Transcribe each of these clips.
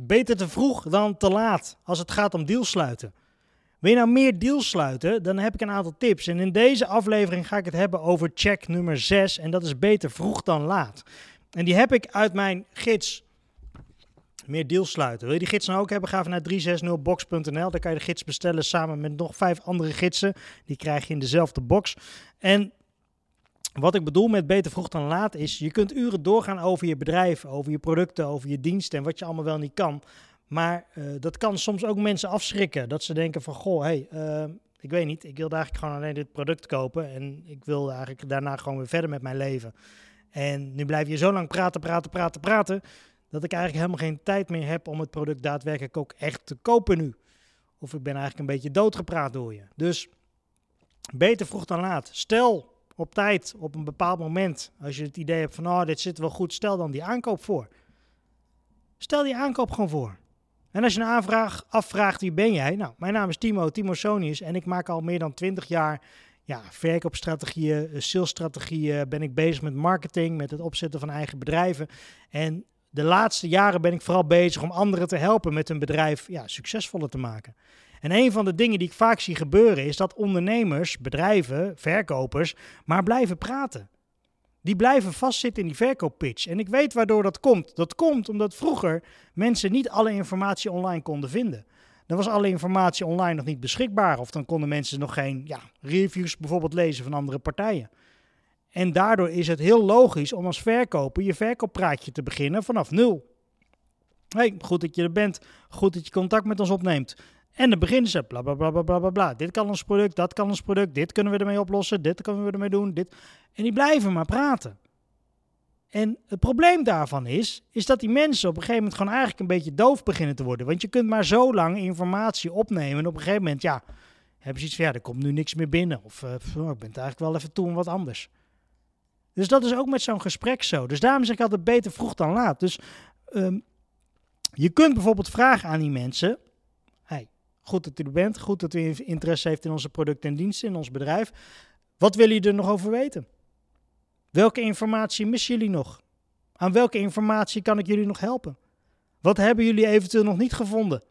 Beter te vroeg dan te laat als het gaat om deals sluiten. Wil je nou meer deals sluiten, dan heb ik een aantal tips. En in deze aflevering ga ik het hebben over check nummer 6. En dat is beter vroeg dan laat. En die heb ik uit mijn gids meer deals sluiten. Wil je die gids nou ook hebben? Ga even naar 360box.nl. Daar kan je de gids bestellen samen met nog vijf andere gidsen. Die krijg je in dezelfde box. En wat ik bedoel met beter vroeg dan laat is, je kunt uren doorgaan over je bedrijf, over je producten, over je diensten en wat je allemaal wel niet kan. Maar uh, dat kan soms ook mensen afschrikken. Dat ze denken van, goh, hey, uh, ik weet niet, ik wilde eigenlijk gewoon alleen dit product kopen. En ik wilde eigenlijk daarna gewoon weer verder met mijn leven. En nu blijf je zo lang praten, praten, praten, praten. Dat ik eigenlijk helemaal geen tijd meer heb om het product daadwerkelijk ook echt te kopen nu. Of ik ben eigenlijk een beetje doodgepraat door je. Dus beter vroeg dan laat. Stel op tijd, op een bepaald moment, als je het idee hebt van, oh, dit zit wel goed, stel dan die aankoop voor. Stel die aankoop gewoon voor. En als je een aanvraag afvraagt, wie ben jij? Nou, mijn naam is Timo, Timo Sonius en ik maak al meer dan 20 jaar ja, verkoopstrategieën, eh, salesstrategieën, ben ik bezig met marketing, met het opzetten van eigen bedrijven. En de laatste jaren ben ik vooral bezig om anderen te helpen met hun bedrijf ja, succesvoller te maken. En een van de dingen die ik vaak zie gebeuren is dat ondernemers, bedrijven, verkopers maar blijven praten. Die blijven vastzitten in die verkooppitch. En ik weet waardoor dat komt. Dat komt omdat vroeger mensen niet alle informatie online konden vinden. Dan was alle informatie online nog niet beschikbaar. Of dan konden mensen nog geen ja, reviews bijvoorbeeld lezen van andere partijen. En daardoor is het heel logisch om als verkoper je verkooppraatje te beginnen vanaf nul. Hey, goed dat je er bent. Goed dat je contact met ons opneemt. En dan beginnen ze, bla bla bla bla bla bla. Dit kan ons product, dat kan ons product, dit kunnen we ermee oplossen, dit kunnen we ermee doen. Dit. En die blijven maar praten. En het probleem daarvan is, is dat die mensen op een gegeven moment gewoon eigenlijk een beetje doof beginnen te worden. Want je kunt maar zo lang informatie opnemen en op een gegeven moment, ja, hebben ze iets van, ja, er komt nu niks meer binnen. Of, uh, ik ben het eigenlijk wel even toe wat anders. Dus dat is ook met zo'n gesprek zo. Dus daarom zeg ik altijd beter vroeg dan laat. Dus um, je kunt bijvoorbeeld vragen aan die mensen, Goed dat u er bent. Goed dat u interesse heeft in onze producten en diensten, in ons bedrijf. Wat willen jullie er nog over weten? Welke informatie missen jullie nog? Aan welke informatie kan ik jullie nog helpen? Wat hebben jullie eventueel nog niet gevonden?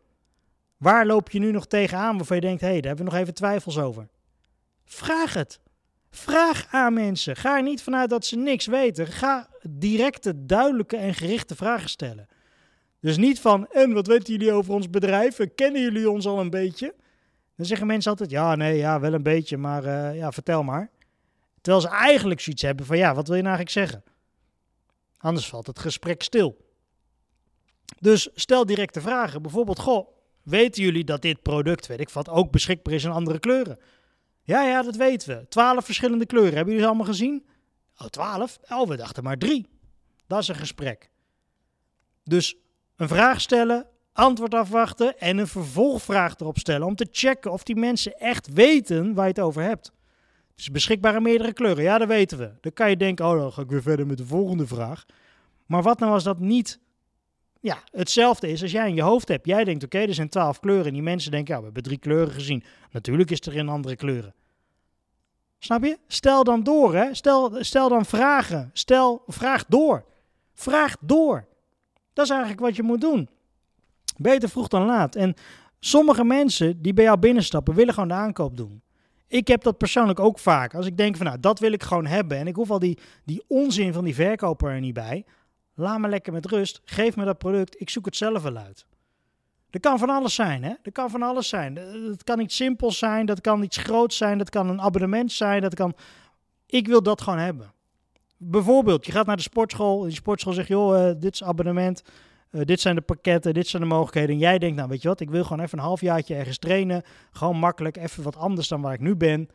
Waar loop je nu nog tegenaan waarvan je denkt, hé, hey, daar hebben we nog even twijfels over? Vraag het. Vraag aan mensen. Ga er niet vanuit dat ze niks weten. Ga directe, duidelijke en gerichte vragen stellen. Dus niet van, en wat weten jullie over ons bedrijf? Kennen jullie ons al een beetje? Dan zeggen mensen altijd, ja, nee, ja, wel een beetje, maar uh, ja, vertel maar. Terwijl ze eigenlijk zoiets hebben van, ja, wat wil je nou eigenlijk zeggen? Anders valt het gesprek stil. Dus stel directe vragen. Bijvoorbeeld, goh, weten jullie dat dit product, weet ik wat, ook beschikbaar is in andere kleuren? Ja, ja, dat weten we. Twaalf verschillende kleuren. Hebben jullie ze allemaal gezien? Oh, twaalf? Oh, we dachten maar drie. Dat is een gesprek. Dus een vraag stellen, antwoord afwachten en een vervolgvraag erop stellen om te checken of die mensen echt weten waar je het over hebt. Het is beschikbaar in meerdere kleuren, ja dat weten we. Dan kan je denken, oh dan ga ik weer verder met de volgende vraag. Maar wat nou als dat niet ja, hetzelfde is als jij in je hoofd hebt. Jij denkt, oké, er zijn twaalf kleuren. En die mensen denken, ja, we hebben drie kleuren gezien. Natuurlijk is er in andere kleuren. Snap je? Stel dan door, hè. Stel, stel dan vragen. Stel, vraag door. Vraag door. Dat is eigenlijk wat je moet doen. Beter vroeg dan laat. En sommige mensen die bij jou binnenstappen, willen gewoon de aankoop doen. Ik heb dat persoonlijk ook vaak. Als ik denk van nou, dat wil ik gewoon hebben. En ik hoef al die, die onzin van die verkoper er niet bij. Laat me lekker met rust. Geef me dat product. Ik zoek het zelf wel uit. Dat kan van alles zijn, hè? Dat kan van alles zijn. Het kan iets simpels zijn, dat kan iets groots zijn, dat kan een abonnement zijn, dat kan... Ik wil dat gewoon hebben. Bijvoorbeeld, je gaat naar de sportschool. Die sportschool zegt, joh, uh, dit is abonnement. Uh, dit zijn de pakketten, dit zijn de mogelijkheden. En jij denkt, nou weet je wat, ik wil gewoon even een halfjaartje ergens trainen. Gewoon makkelijk, even wat anders dan waar ik nu ben.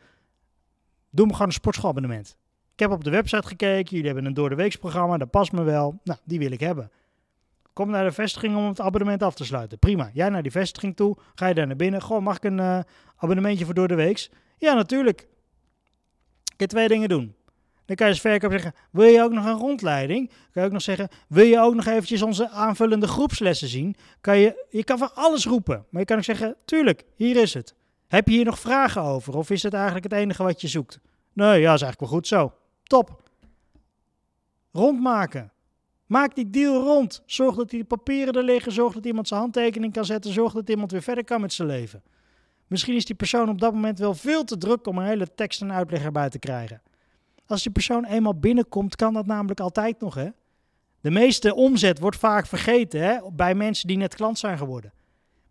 Doe me gewoon een sportschoolabonnement. Ik heb op de website gekeken, jullie hebben een door de weeksprogramma, dat past me wel. Nou, die wil ik hebben. Kom naar de vestiging om het abonnement af te sluiten. Prima. Jij naar die vestiging toe, ga je daar naar binnen. Gewoon, mag ik een uh, abonnementje voor door de weeks? Ja, natuurlijk. Ik kan twee dingen doen. Dan kan je als verkoper zeggen, wil je ook nog een rondleiding? Kan je ook nog zeggen, wil je ook nog eventjes onze aanvullende groepslessen zien? Kan je, je kan van alles roepen, maar je kan ook zeggen, tuurlijk, hier is het. Heb je hier nog vragen over? Of is het eigenlijk het enige wat je zoekt? Nee, ja, is eigenlijk wel goed zo. Top. Rondmaken. Maak die deal rond. Zorg dat die papieren er liggen. Zorg dat iemand zijn handtekening kan zetten. Zorg dat iemand weer verder kan met zijn leven. Misschien is die persoon op dat moment wel veel te druk om een hele tekst en uitleg erbij te krijgen. Als die persoon eenmaal binnenkomt, kan dat namelijk altijd nog. Hè? De meeste omzet wordt vaak vergeten hè, bij mensen die net klant zijn geworden.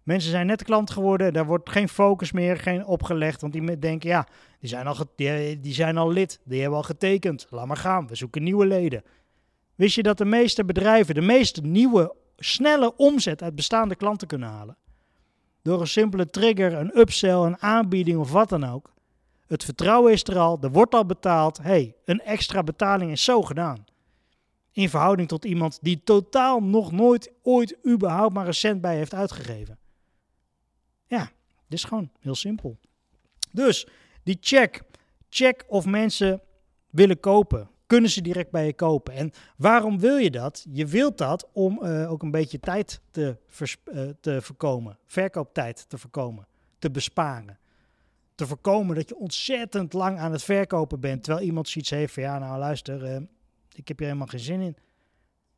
Mensen zijn net klant geworden, daar wordt geen focus meer geen opgelegd. Want die denken, ja, die zijn, al die, die zijn al lid, die hebben al getekend. Laat maar gaan, we zoeken nieuwe leden. Wist je dat de meeste bedrijven de meeste nieuwe, snelle omzet uit bestaande klanten kunnen halen? Door een simpele trigger, een upsell, een aanbieding of wat dan ook. Het vertrouwen is er al, er wordt al betaald. hey, een extra betaling is zo gedaan. In verhouding tot iemand die totaal nog nooit ooit überhaupt maar een cent bij heeft uitgegeven. Ja, dit is gewoon heel simpel. Dus die check. Check of mensen willen kopen. Kunnen ze direct bij je kopen? En waarom wil je dat? Je wilt dat om uh, ook een beetje tijd te, uh, te voorkomen. Verkooptijd te voorkomen. Te besparen. Te voorkomen dat je ontzettend lang aan het verkopen bent. Terwijl iemand zoiets heeft van ja, nou luister, uh, ik heb hier helemaal geen zin in.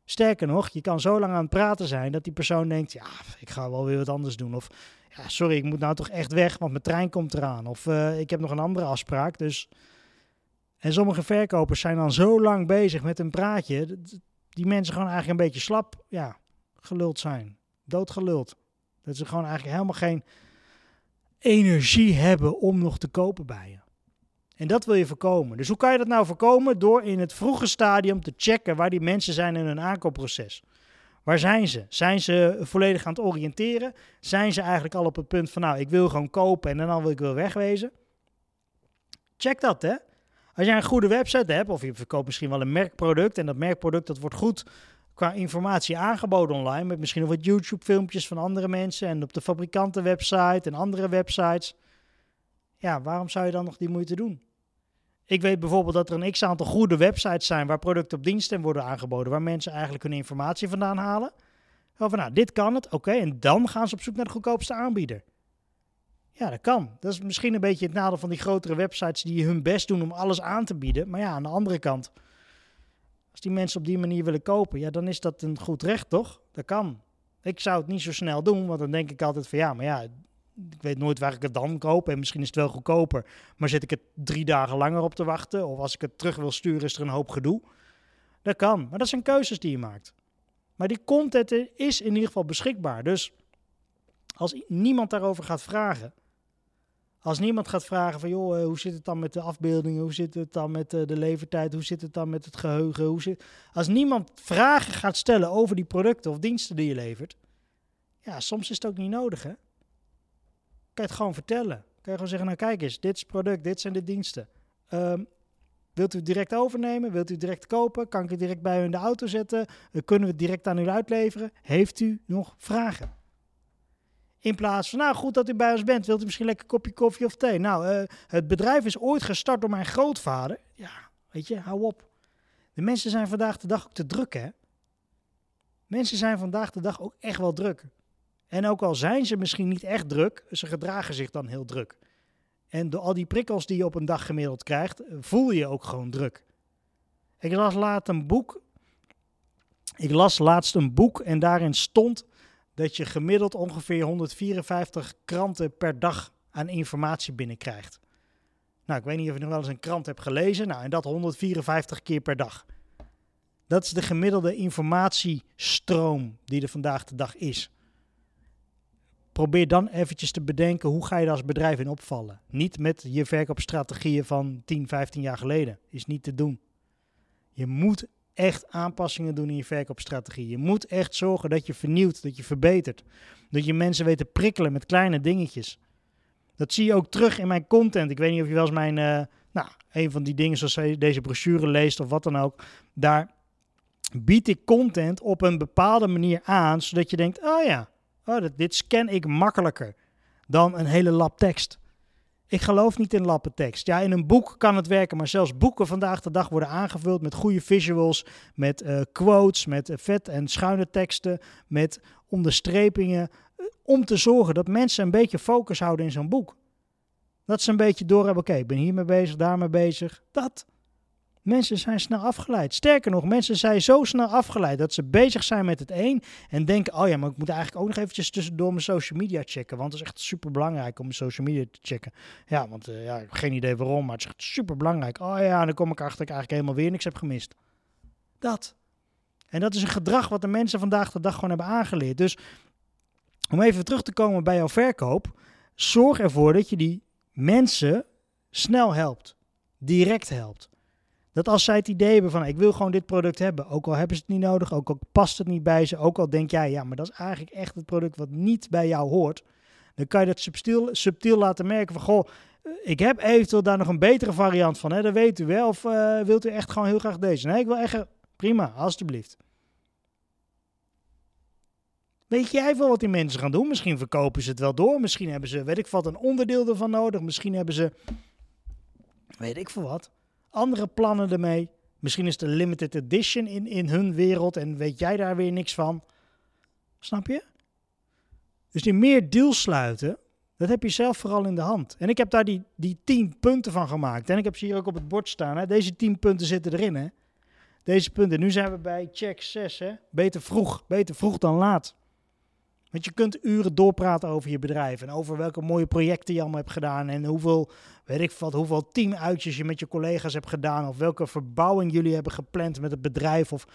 Sterker nog, je kan zo lang aan het praten zijn dat die persoon denkt: ja, ik ga wel weer wat anders doen. Of ja, sorry, ik moet nou toch echt weg, want mijn trein komt eraan. Of uh, ik heb nog een andere afspraak. Dus. En sommige verkopers zijn dan zo lang bezig met een praatje. Die mensen gewoon eigenlijk een beetje slap, ja, geluld zijn. Doodgeluld. Dat ze gewoon eigenlijk helemaal geen energie hebben om nog te kopen bij je. En dat wil je voorkomen. Dus hoe kan je dat nou voorkomen? Door in het vroege stadium te checken waar die mensen zijn in hun aankoopproces. Waar zijn ze? Zijn ze volledig aan het oriënteren? Zijn ze eigenlijk al op het punt van, nou, ik wil gewoon kopen en dan wil ik wel wegwezen? Check dat, hè. Als jij een goede website hebt, of je verkoopt misschien wel een merkproduct, en dat merkproduct dat wordt goed qua informatie aangeboden online, met misschien nog wat YouTube-filmpjes van andere mensen en op de fabrikantenwebsite en andere websites. Ja, waarom zou je dan nog die moeite doen? Ik weet bijvoorbeeld dat er een x-aantal goede websites zijn waar producten op diensten worden aangeboden, waar mensen eigenlijk hun informatie vandaan halen. Van nou, dit kan het, oké, en dan gaan ze op zoek naar de goedkoopste aanbieder. Ja, dat kan. Dat is misschien een beetje het nadeel van die grotere websites die hun best doen om alles aan te bieden. Maar ja, aan de andere kant, als die mensen op die manier willen kopen, ja, dan is dat een goed recht, toch? Dat kan. Ik zou het niet zo snel doen, want dan denk ik altijd van ja, maar ja, ik weet nooit waar ik het dan koop. En misschien is het wel goedkoper. Maar zit ik het drie dagen langer op te wachten? Of als ik het terug wil sturen, is er een hoop gedoe. Dat kan. Maar dat zijn keuzes die je maakt. Maar die content is in ieder geval beschikbaar. Dus als niemand daarover gaat vragen. Als niemand gaat vragen van joh, eh, hoe zit het dan met de afbeeldingen? Hoe zit het dan met eh, de levertijd? Hoe zit het dan met het geheugen? Hoe zit... Als niemand vragen gaat stellen over die producten of diensten die je levert. Ja, soms is het ook niet nodig hè kan je het gewoon vertellen. Kan je gewoon zeggen, nou kijk eens, dit is het product, dit zijn de diensten. Ehm, wilt u het direct overnemen? Wilt u het direct kopen? Kan ik het direct bij u in de auto zetten? Uh, kunnen we het direct aan u uitleveren? Heeft u nog vragen? In plaats van, nou goed dat u bij ons bent, wilt u misschien lekker een kopje koffie of thee? Nou, uh, het bedrijf is ooit gestart door mijn grootvader. Ja, weet je, hou op. De mensen zijn vandaag de dag ook te druk, hè? Mensen zijn vandaag de dag ook echt wel druk. En ook al zijn ze misschien niet echt druk, ze gedragen zich dan heel druk. En door al die prikkels die je op een dag gemiddeld krijgt, voel je je ook gewoon druk. Ik las laatst een boek. Ik las laatst een boek en daarin stond dat je gemiddeld ongeveer 154 kranten per dag aan informatie binnenkrijgt. Nou, ik weet niet of je nog wel eens een krant hebt gelezen. Nou, en dat 154 keer per dag. Dat is de gemiddelde informatiestroom die er vandaag de dag is probeer dan eventjes te bedenken hoe ga je daar als bedrijf in opvallen. Niet met je verkoopstrategieën van 10, 15 jaar geleden. Is niet te doen. Je moet echt aanpassingen doen in je verkoopstrategie. Je moet echt zorgen dat je vernieuwt, dat je verbetert. Dat je mensen weet te prikkelen met kleine dingetjes. Dat zie je ook terug in mijn content. Ik weet niet of je wel eens mijn, uh, nou, een van die dingen zoals deze brochure leest of wat dan ook. Daar bied ik content op een bepaalde manier aan, zodat je denkt, oh ja, oh, dit scan ik makkelijker dan een hele lap tekst. Ik geloof niet in lappen tekst. Ja, in een boek kan het werken, maar zelfs boeken vandaag de dag worden aangevuld met goede visuals, met uh, quotes, met uh, vet en schuine teksten, met onderstrepingen, uh, om te zorgen dat mensen een beetje focus houden in zo'n boek. Dat ze een beetje door hebben, oké, ik ben hiermee bezig, daarmee bezig, dat. Mensen zijn snel afgeleid. Sterker nog, mensen zijn zo snel afgeleid dat ze bezig zijn met het een en denken: oh ja, maar ik moet eigenlijk ook nog eventjes tussendoor mijn social media checken. Want het is echt super belangrijk om mijn social media te checken. Ja, want uh, ja, geen idee waarom, maar het is echt super belangrijk. Oh ja, dan kom ik achter dat ik eigenlijk helemaal weer niks heb gemist. Dat. En dat is een gedrag wat de mensen vandaag de dag gewoon hebben aangeleerd. Dus om even terug te komen bij jouw verkoop, zorg ervoor dat je die mensen snel helpt, direct helpt. Dat als zij het idee hebben van ik wil gewoon dit product hebben, ook al hebben ze het niet nodig, ook al past het niet bij ze, ook al denk jij ja, maar dat is eigenlijk echt het product wat niet bij jou hoort, dan kan je dat subtiel, subtiel laten merken van goh, eh, ik heb eventueel daar nog een betere variant van, hè, dat weet u wel, of uh, wilt u echt gewoon heel graag deze? Nee, ik wil echt, prima, alstublieft. Weet jij wel wat die mensen gaan doen? Misschien verkopen ze het wel door. Misschien hebben ze, weet ik wat, een onderdeel ervan nodig. Misschien hebben ze, weet ik veel wat, andere plannen ermee. Misschien is een limited edition in, in hun wereld en weet jij daar weer niks van. Snap je? Dus die meer deals sluiten, dat heb je zelf vooral in de hand. En ik heb daar die, die tien punten van gemaakt. En ik heb ze hier ook op het bord staan. Hè. Deze tien punten zitten erin. Hè. Deze punten. Nu zijn we bij check 6. Hè. Beter vroeg. Beter vroeg dan laat. Want je kunt uren doorpraten over je bedrijf en over welke mooie projecten je allemaal hebt gedaan en hoeveel, weet ik wat, hoeveel teamuitjes je met je collega's hebt gedaan of welke verbouwing jullie hebben gepland met het bedrijf. Of...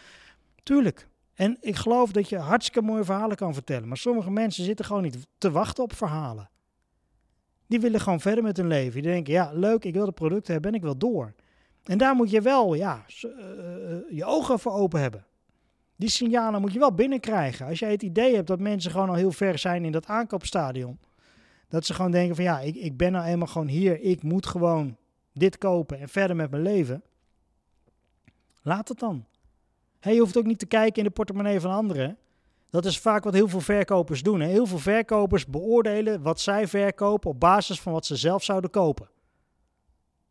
Tuurlijk. En ik geloof dat je hartstikke mooie verhalen kan vertellen, maar sommige mensen zitten gewoon niet te wachten op verhalen. Die willen gewoon verder met hun leven. Die denken, ja, leuk, ik wil het product hebben en ik wil door. En daar moet je wel ja, eh, eh, je ogen voor open hebben die signalen moet je wel binnenkrijgen. Als jij het idee hebt dat mensen gewoon al heel ver zijn in dat aankoopstadion. Dat ze gewoon denken van ja, ik, ik ben nou eenmaal gewoon hier. Ik moet gewoon dit kopen en verder met mijn leven. Laat het dan. Hey, je hoeft ook niet te kijken in de portemonnee van anderen. Dat is vaak wat heel veel verkopers doen. Heel veel verkopers beoordelen wat zij verkopen op basis van wat ze zelf zouden kopen.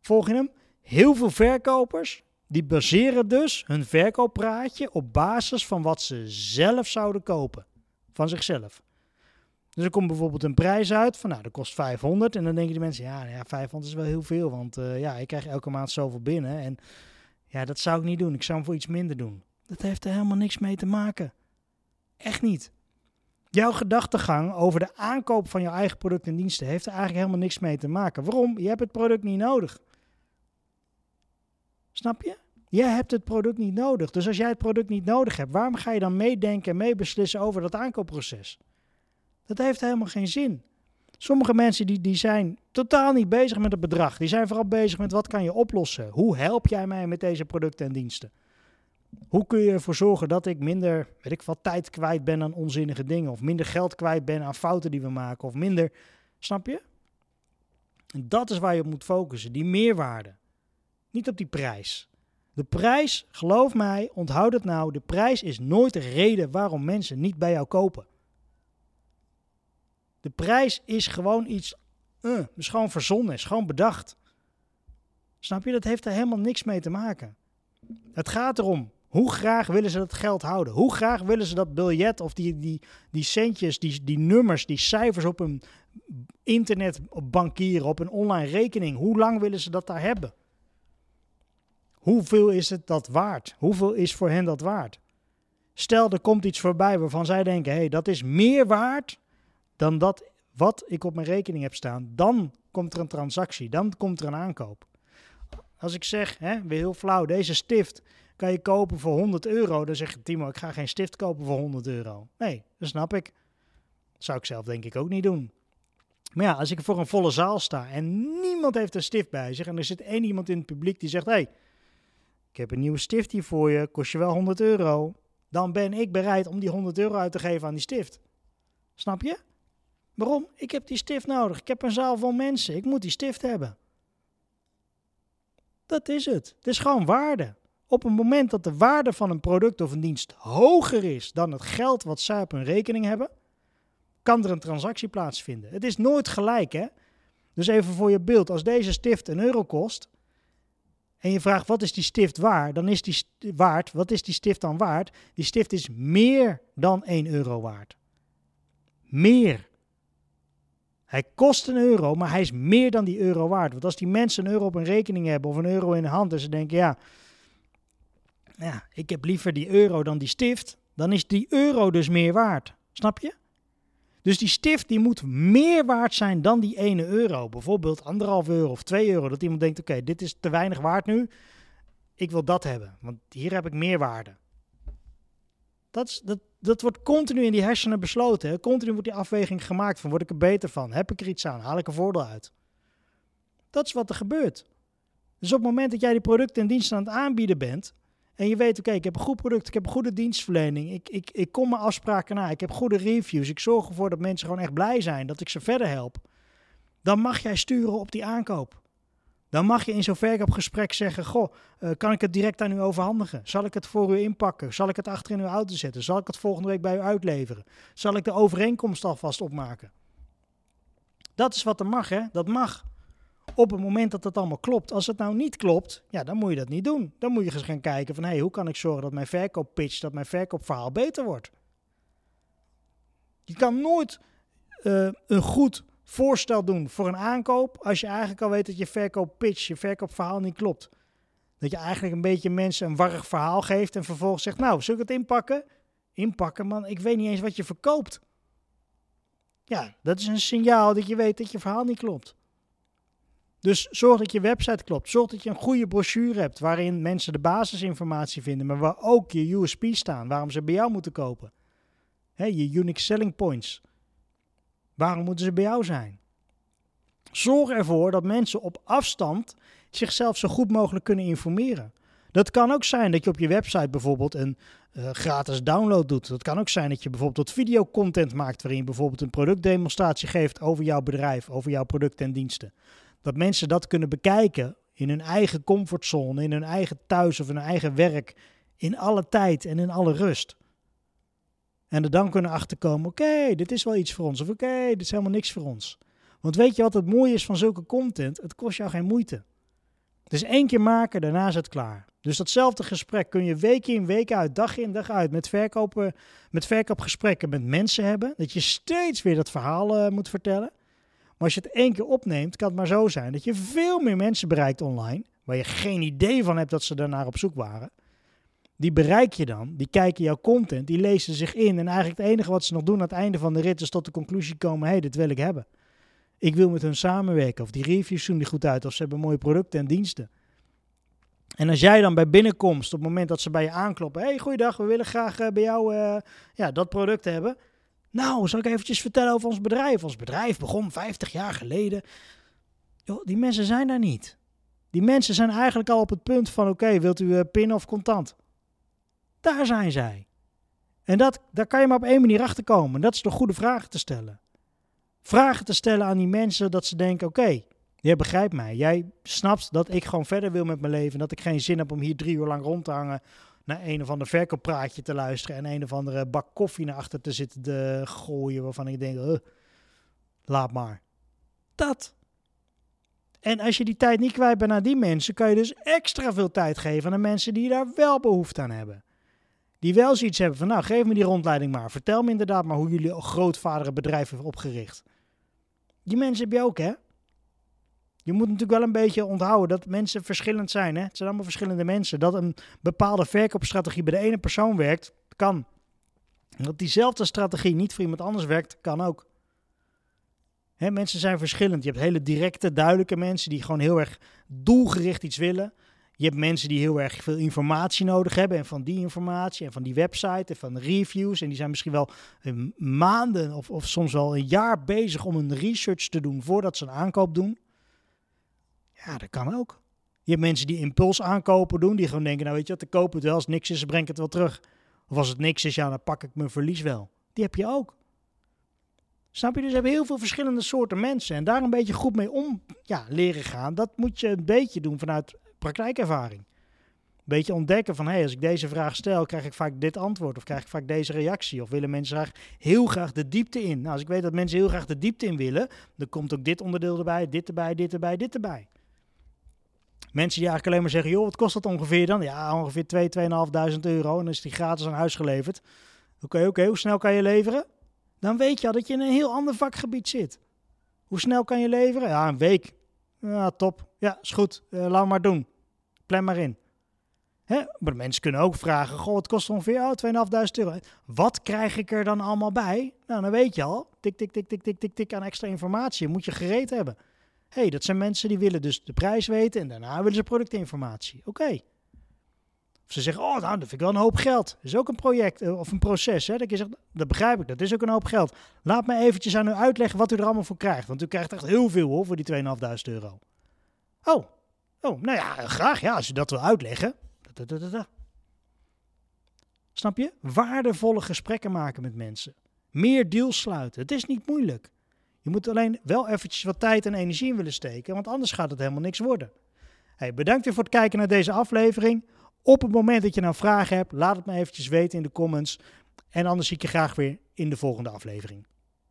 Volg je hem? Heel veel verkopers die baseren dus hun verkooppraatje op basis van wat ze zelf zouden kopen. Van zichzelf. Dus er komt bijvoorbeeld een prijs uit van, nou, dat kost 500. En dan denken die mensen, ja, ja 500 is wel heel veel, want uh, ja, ik krijg elke maand zoveel binnen. En ja, dat zou ik niet doen. Ik zou hem voor iets minder doen. Dat heeft er helemaal niks mee te maken. Echt niet. Jouw gedachtegang over de aankoop van jouw eigen producten en diensten heeft er eigenlijk helemaal niks mee te maken. Waarom? Je hebt het product niet nodig. Snap je? Jij hebt het product niet nodig. Dus als jij het product niet nodig hebt, waarom ga je dan meedenken en meebeslissen over dat aankoopproces? Dat heeft helemaal geen zin. Sommige mensen die, die zijn totaal niet bezig met het bedrag. Die zijn vooral bezig met wat kan je oplossen. Hoe help jij mij met deze producten en diensten? Hoe kun je ervoor zorgen dat ik minder, weet ik wat, tijd kwijt ben aan onzinnige dingen? Of minder geld kwijt ben aan fouten die we maken? Of minder, snap je? En dat is waar je op moet focussen, die meerwaarde. Niet op die prijs. De prijs, geloof mij, onthoud het nou, de prijs is nooit de reden waarom mensen niet bij jou kopen. De prijs is gewoon iets, uh, is gewoon verzonnen, is gewoon bedacht. Snap je? Dat heeft er helemaal niks mee te maken. Het gaat erom, hoe graag willen ze dat geld houden? Hoe graag willen ze dat biljet of die, die, die centjes, die, die nummers, die cijfers op een internetbankier, op een online rekening, hoe lang willen ze dat daar hebben? Hoeveel is het dat waard? Hoeveel is voor hen dat waard? Stel, er komt iets voorbij waarvan zij denken: hé, hey, dat is meer waard dan dat wat ik op mijn rekening heb staan. Dan komt er een transactie, dan komt er een aankoop. Als ik zeg, hè, weer heel flauw, deze stift kan je kopen voor 100 euro, dan zeg je Timo, ik ga geen stift kopen voor 100 euro. Nee, dat snap ik. Dat zou ik zelf denk ik ook niet doen. Maar ja, als ik voor een volle zaal sta en niemand heeft een stift bij zich en er zit één iemand in het publiek die zegt: hé, hey, heb een nieuwe stift hier voor je, kost je wel 100 euro. Dan ben ik bereid om die 100 euro uit te geven aan die stift. Snap je? Waarom? Ik heb die stift nodig. Ik heb een zaal vol mensen. Ik moet die stift hebben. Dat is het. Het is gewoon waarde. Op het moment dat de waarde van een product of een dienst hoger is dan het geld wat zij op hun rekening hebben, kan er een transactie plaatsvinden. Het is nooit gelijk, hè? Dus even voor je beeld, als deze stift een euro kost, en je vraagt wat is die stift waard, dan is die waard, wat is die stift dan waard? Die stift is meer dan 1 euro waard. Meer. Hij kost een euro, maar hij is meer dan die euro waard. Want als die mensen een euro op een rekening hebben of een euro in de hand en ze denken, ja, Ja, ik heb liever die euro dan die stift. Dan is die euro dus meer waard. Snap je? Dus die stift die moet meer waard zijn dan die ene euro. Bijvoorbeeld anderhalf euro of twee euro. Dat iemand denkt, oké, dit is te weinig waard nu. Ik wil dat hebben, want hier heb ik meer waarde. Dat, is, dat, dat wordt continu in die hersenen besloten. Hè? Continu wordt die afweging gemaakt van, word ik er beter van? Heb ik er iets aan? Haal ik er voordeel uit? Dat is wat er gebeurt. Dus op het moment dat jij die producten en diensten aan het aanbieden bent, en je weet, oké, ik heb een goed product, ik heb een goede dienstverlening, ik, ik, ik kom mijn afspraken na, ik heb goede reviews, ik zorg ervoor dat mensen gewoon echt blij zijn, dat ik ze verder help. Dan mag jij sturen op die aankoop. Dan mag je in zo'n verkoopgesprek zeggen, goh, uh, kan ik het direct aan u overhandigen? Zal ik het voor u inpakken? Zal ik het achter in uw auto zetten? Zal ik het volgende week bij u uitleveren? Zal ik de overeenkomst alvast opmaken? Dat is wat er mag, hè? Dat mag op het moment dat het allemaal klopt. Als het nou niet klopt, ja, dan moet je dat niet doen. Dan moet je eens gaan kijken van, hé, hey, hoe kan ik zorgen dat mijn verkooppitch, dat mijn verkoopverhaal beter wordt? Je kan nooit uh, een goed voorstel doen voor een aankoop als je eigenlijk al weet dat je verkooppitch, je verkoopverhaal niet klopt. Dat je eigenlijk een beetje mensen een warrig verhaal geeft en vervolgens zegt, nou, zul ik het inpakken? Inpakken, man, ik weet niet eens wat je verkoopt. Ja, dat is een signaal dat je weet dat je verhaal niet klopt. Dus zorg dat je website klopt. Zorg dat je een goede brochure hebt waarin mensen de basisinformatie vinden, maar waar ook je USP staan, waarom ze bij jou moeten kopen. je unique selling points. Waarom moeten ze bij jou zijn? Zorg ervoor dat mensen op afstand zichzelf zo goed mogelijk kunnen informeren. Dat kan ook zijn dat je op je website bijvoorbeeld een uh, gratis download doet. Dat kan ook zijn dat je bijvoorbeeld wat videocontent maakt waarin je bijvoorbeeld een productdemonstratie geeft over jouw bedrijf, over jouw producten en diensten dat mensen dat kunnen bekijken in hun eigen comfortzone, in hun eigen thuis of in hun eigen werk, in alle tijd en in alle rust. En er dan kunnen achterkomen, oké, dit is wel iets voor ons. Of oké, dit is helemaal niks voor ons. Want weet je wat het mooie is van zulke content? Het kost jou geen moeite. Het is één keer maken, daarna is het klaar. Dus datzelfde gesprek kun je week in, week uit, dag in, dag uit met, verkopen, met verkoopgesprekken met mensen hebben. Dat je steeds weer dat verhaal uh, moet vertellen. Als je het één keer opneemt, kan het maar zo zijn dat je veel meer mensen bereikt online, waar je geen idee van hebt dat ze daarnaar op zoek waren. Die bereik je dan, die kijken jouw content, die lezen zich in. En eigenlijk het enige wat ze nog doen aan het einde van de rit is tot de conclusie komen: hé, hey, dit wil ik hebben. Ik wil met hun samenwerken. Of die reviews zien er goed uit. Of ze hebben mooie producten en diensten. En als jij dan bij binnenkomst, op het moment dat ze bij je aankloppen: hey, goeiedag, we willen graag eh, bij jou uh, ja, dat product hebben. Nou, zal ik eventjes vertellen over ons bedrijf. Ons bedrijf begon 50 jaar geleden. Die mensen zijn daar niet. Die mensen zijn eigenlijk al op het punt van: oké, wilt u uh, pin of contant? Daar zijn zij. En dat, daar kan je maar op één manier achter komen. Dat is door goede vragen te stellen. Vragen te stellen aan die mensen dat ze denken: oké, jij begrijpt mij. Jij snapt dat ik gewoon verder wil met mijn leven. Dat ik geen zin heb om hier drie uur lang rond te hangen naar een of ander verkooppraatje te luisteren en een of andere bak koffie naar achter te zitten te gooien waarvan ik denk, laat maar. Dat. En als je die tijd niet kwijt bent naar die mensen, kan je dus extra veel tijd geven aan mensen die daar wel behoefte aan hebben. Die wel zoiets hebben van, nou, geef me die rondleiding maar. Vertel me inderdaad maar hoe jullie grootvader een bedrijf heeft opgericht. Die mensen heb je ook, hè? Je moet natuurlijk wel een beetje onthouden dat mensen verschillend zijn. Hè? Het zijn allemaal verschillende mensen. Dat een bepaalde verkoopstrategie bij de ene persoon werkt, kan. Dat diezelfde strategie niet voor iemand anders werkt, kan ook. Hè, mensen zijn verschillend. Je hebt hele directe, duidelijke mensen die gewoon heel erg doelgericht iets willen. Je hebt mensen die heel erg veel informatie nodig hebben. En van die informatie en van die website en van de reviews. En die zijn misschien wel maanden of, of soms wel een jaar bezig om een research te doen voordat ze een aankoop doen. Ja, dat kan ook. Je hebt mensen die impuls aankopen doen, die gewoon denken, nou weet je wat, ik koop het wel. Als niks is, breng ik het wel terug. Of als het niks is, ja, dan pak ik mijn verlies wel. Die heb je ook. Snap je? Dus hebt heel veel verschillende soorten mensen. En daar een beetje goed mee om ja, leren gaan, dat moet je een beetje doen vanuit praktijkervaring. Een beetje ontdekken van, hé, hey, als ik deze vraag stel, krijg ik vaak dit antwoord. Of krijg ik vaak deze reactie. Of willen mensen graag heel graag de diepte in. Nou, als ik weet dat mensen heel graag de diepte in willen, dan komt ook dit onderdeel erbij, dit erbij, dit erbij, dit erbij. Mensen die eigenlijk alleen maar zeggen, joh, wat kost dat ongeveer dan? Ja, ongeveer 2, 2.500 euro. En dan is die gratis aan huis geleverd. Oké, oké, hoe snel kan je leveren? Dan weet je al dat je in een heel ander vakgebied zit. Hoe snel kan je leveren? Ja, een week. Ja, top. Ja, is goed. Uh, laat maar doen. Plan maar in. Hè? Maar mensen kunnen ook vragen, goh, het kost ongeveer oh, 2.500 euro. Wat krijg ik er dan allemaal bij? Nou, dan weet je al, tik, tik, tik, tik, tik, tik, tik aan extra informatie. Moet je gereed hebben. Hey, dat zijn mensen die willen dus de prijs weten en daarna willen ze productinformatie. Oké. Of ze zeggen, oh, nou, dat vind ik wel een hoop geld. Dat is ook een project eh, of een proces. Hè? Dat je zegt, dat begrijp ik, dat is ook een hoop geld. Laat me eventjes aan u uitleggen wat u er allemaal voor krijgt. Want u krijgt echt heel veel hoor, voor die 2.500 euro. Oh, oh, nou ja, graag ja, als u dat wil uitleggen. Snap je? Waardevolle gesprekken maken met mensen. Meer deals sluiten. Het is niet moeilijk. Je moet alleen wel eventjes wat tijd en energie in willen steken, want anders gaat het helemaal niks worden. Hey, bedankt weer voor het kijken naar deze aflevering. Op het moment dat je nou vragen hebt, laat het me eventjes weten in de comments. En anders zie ik je graag weer in de volgende aflevering.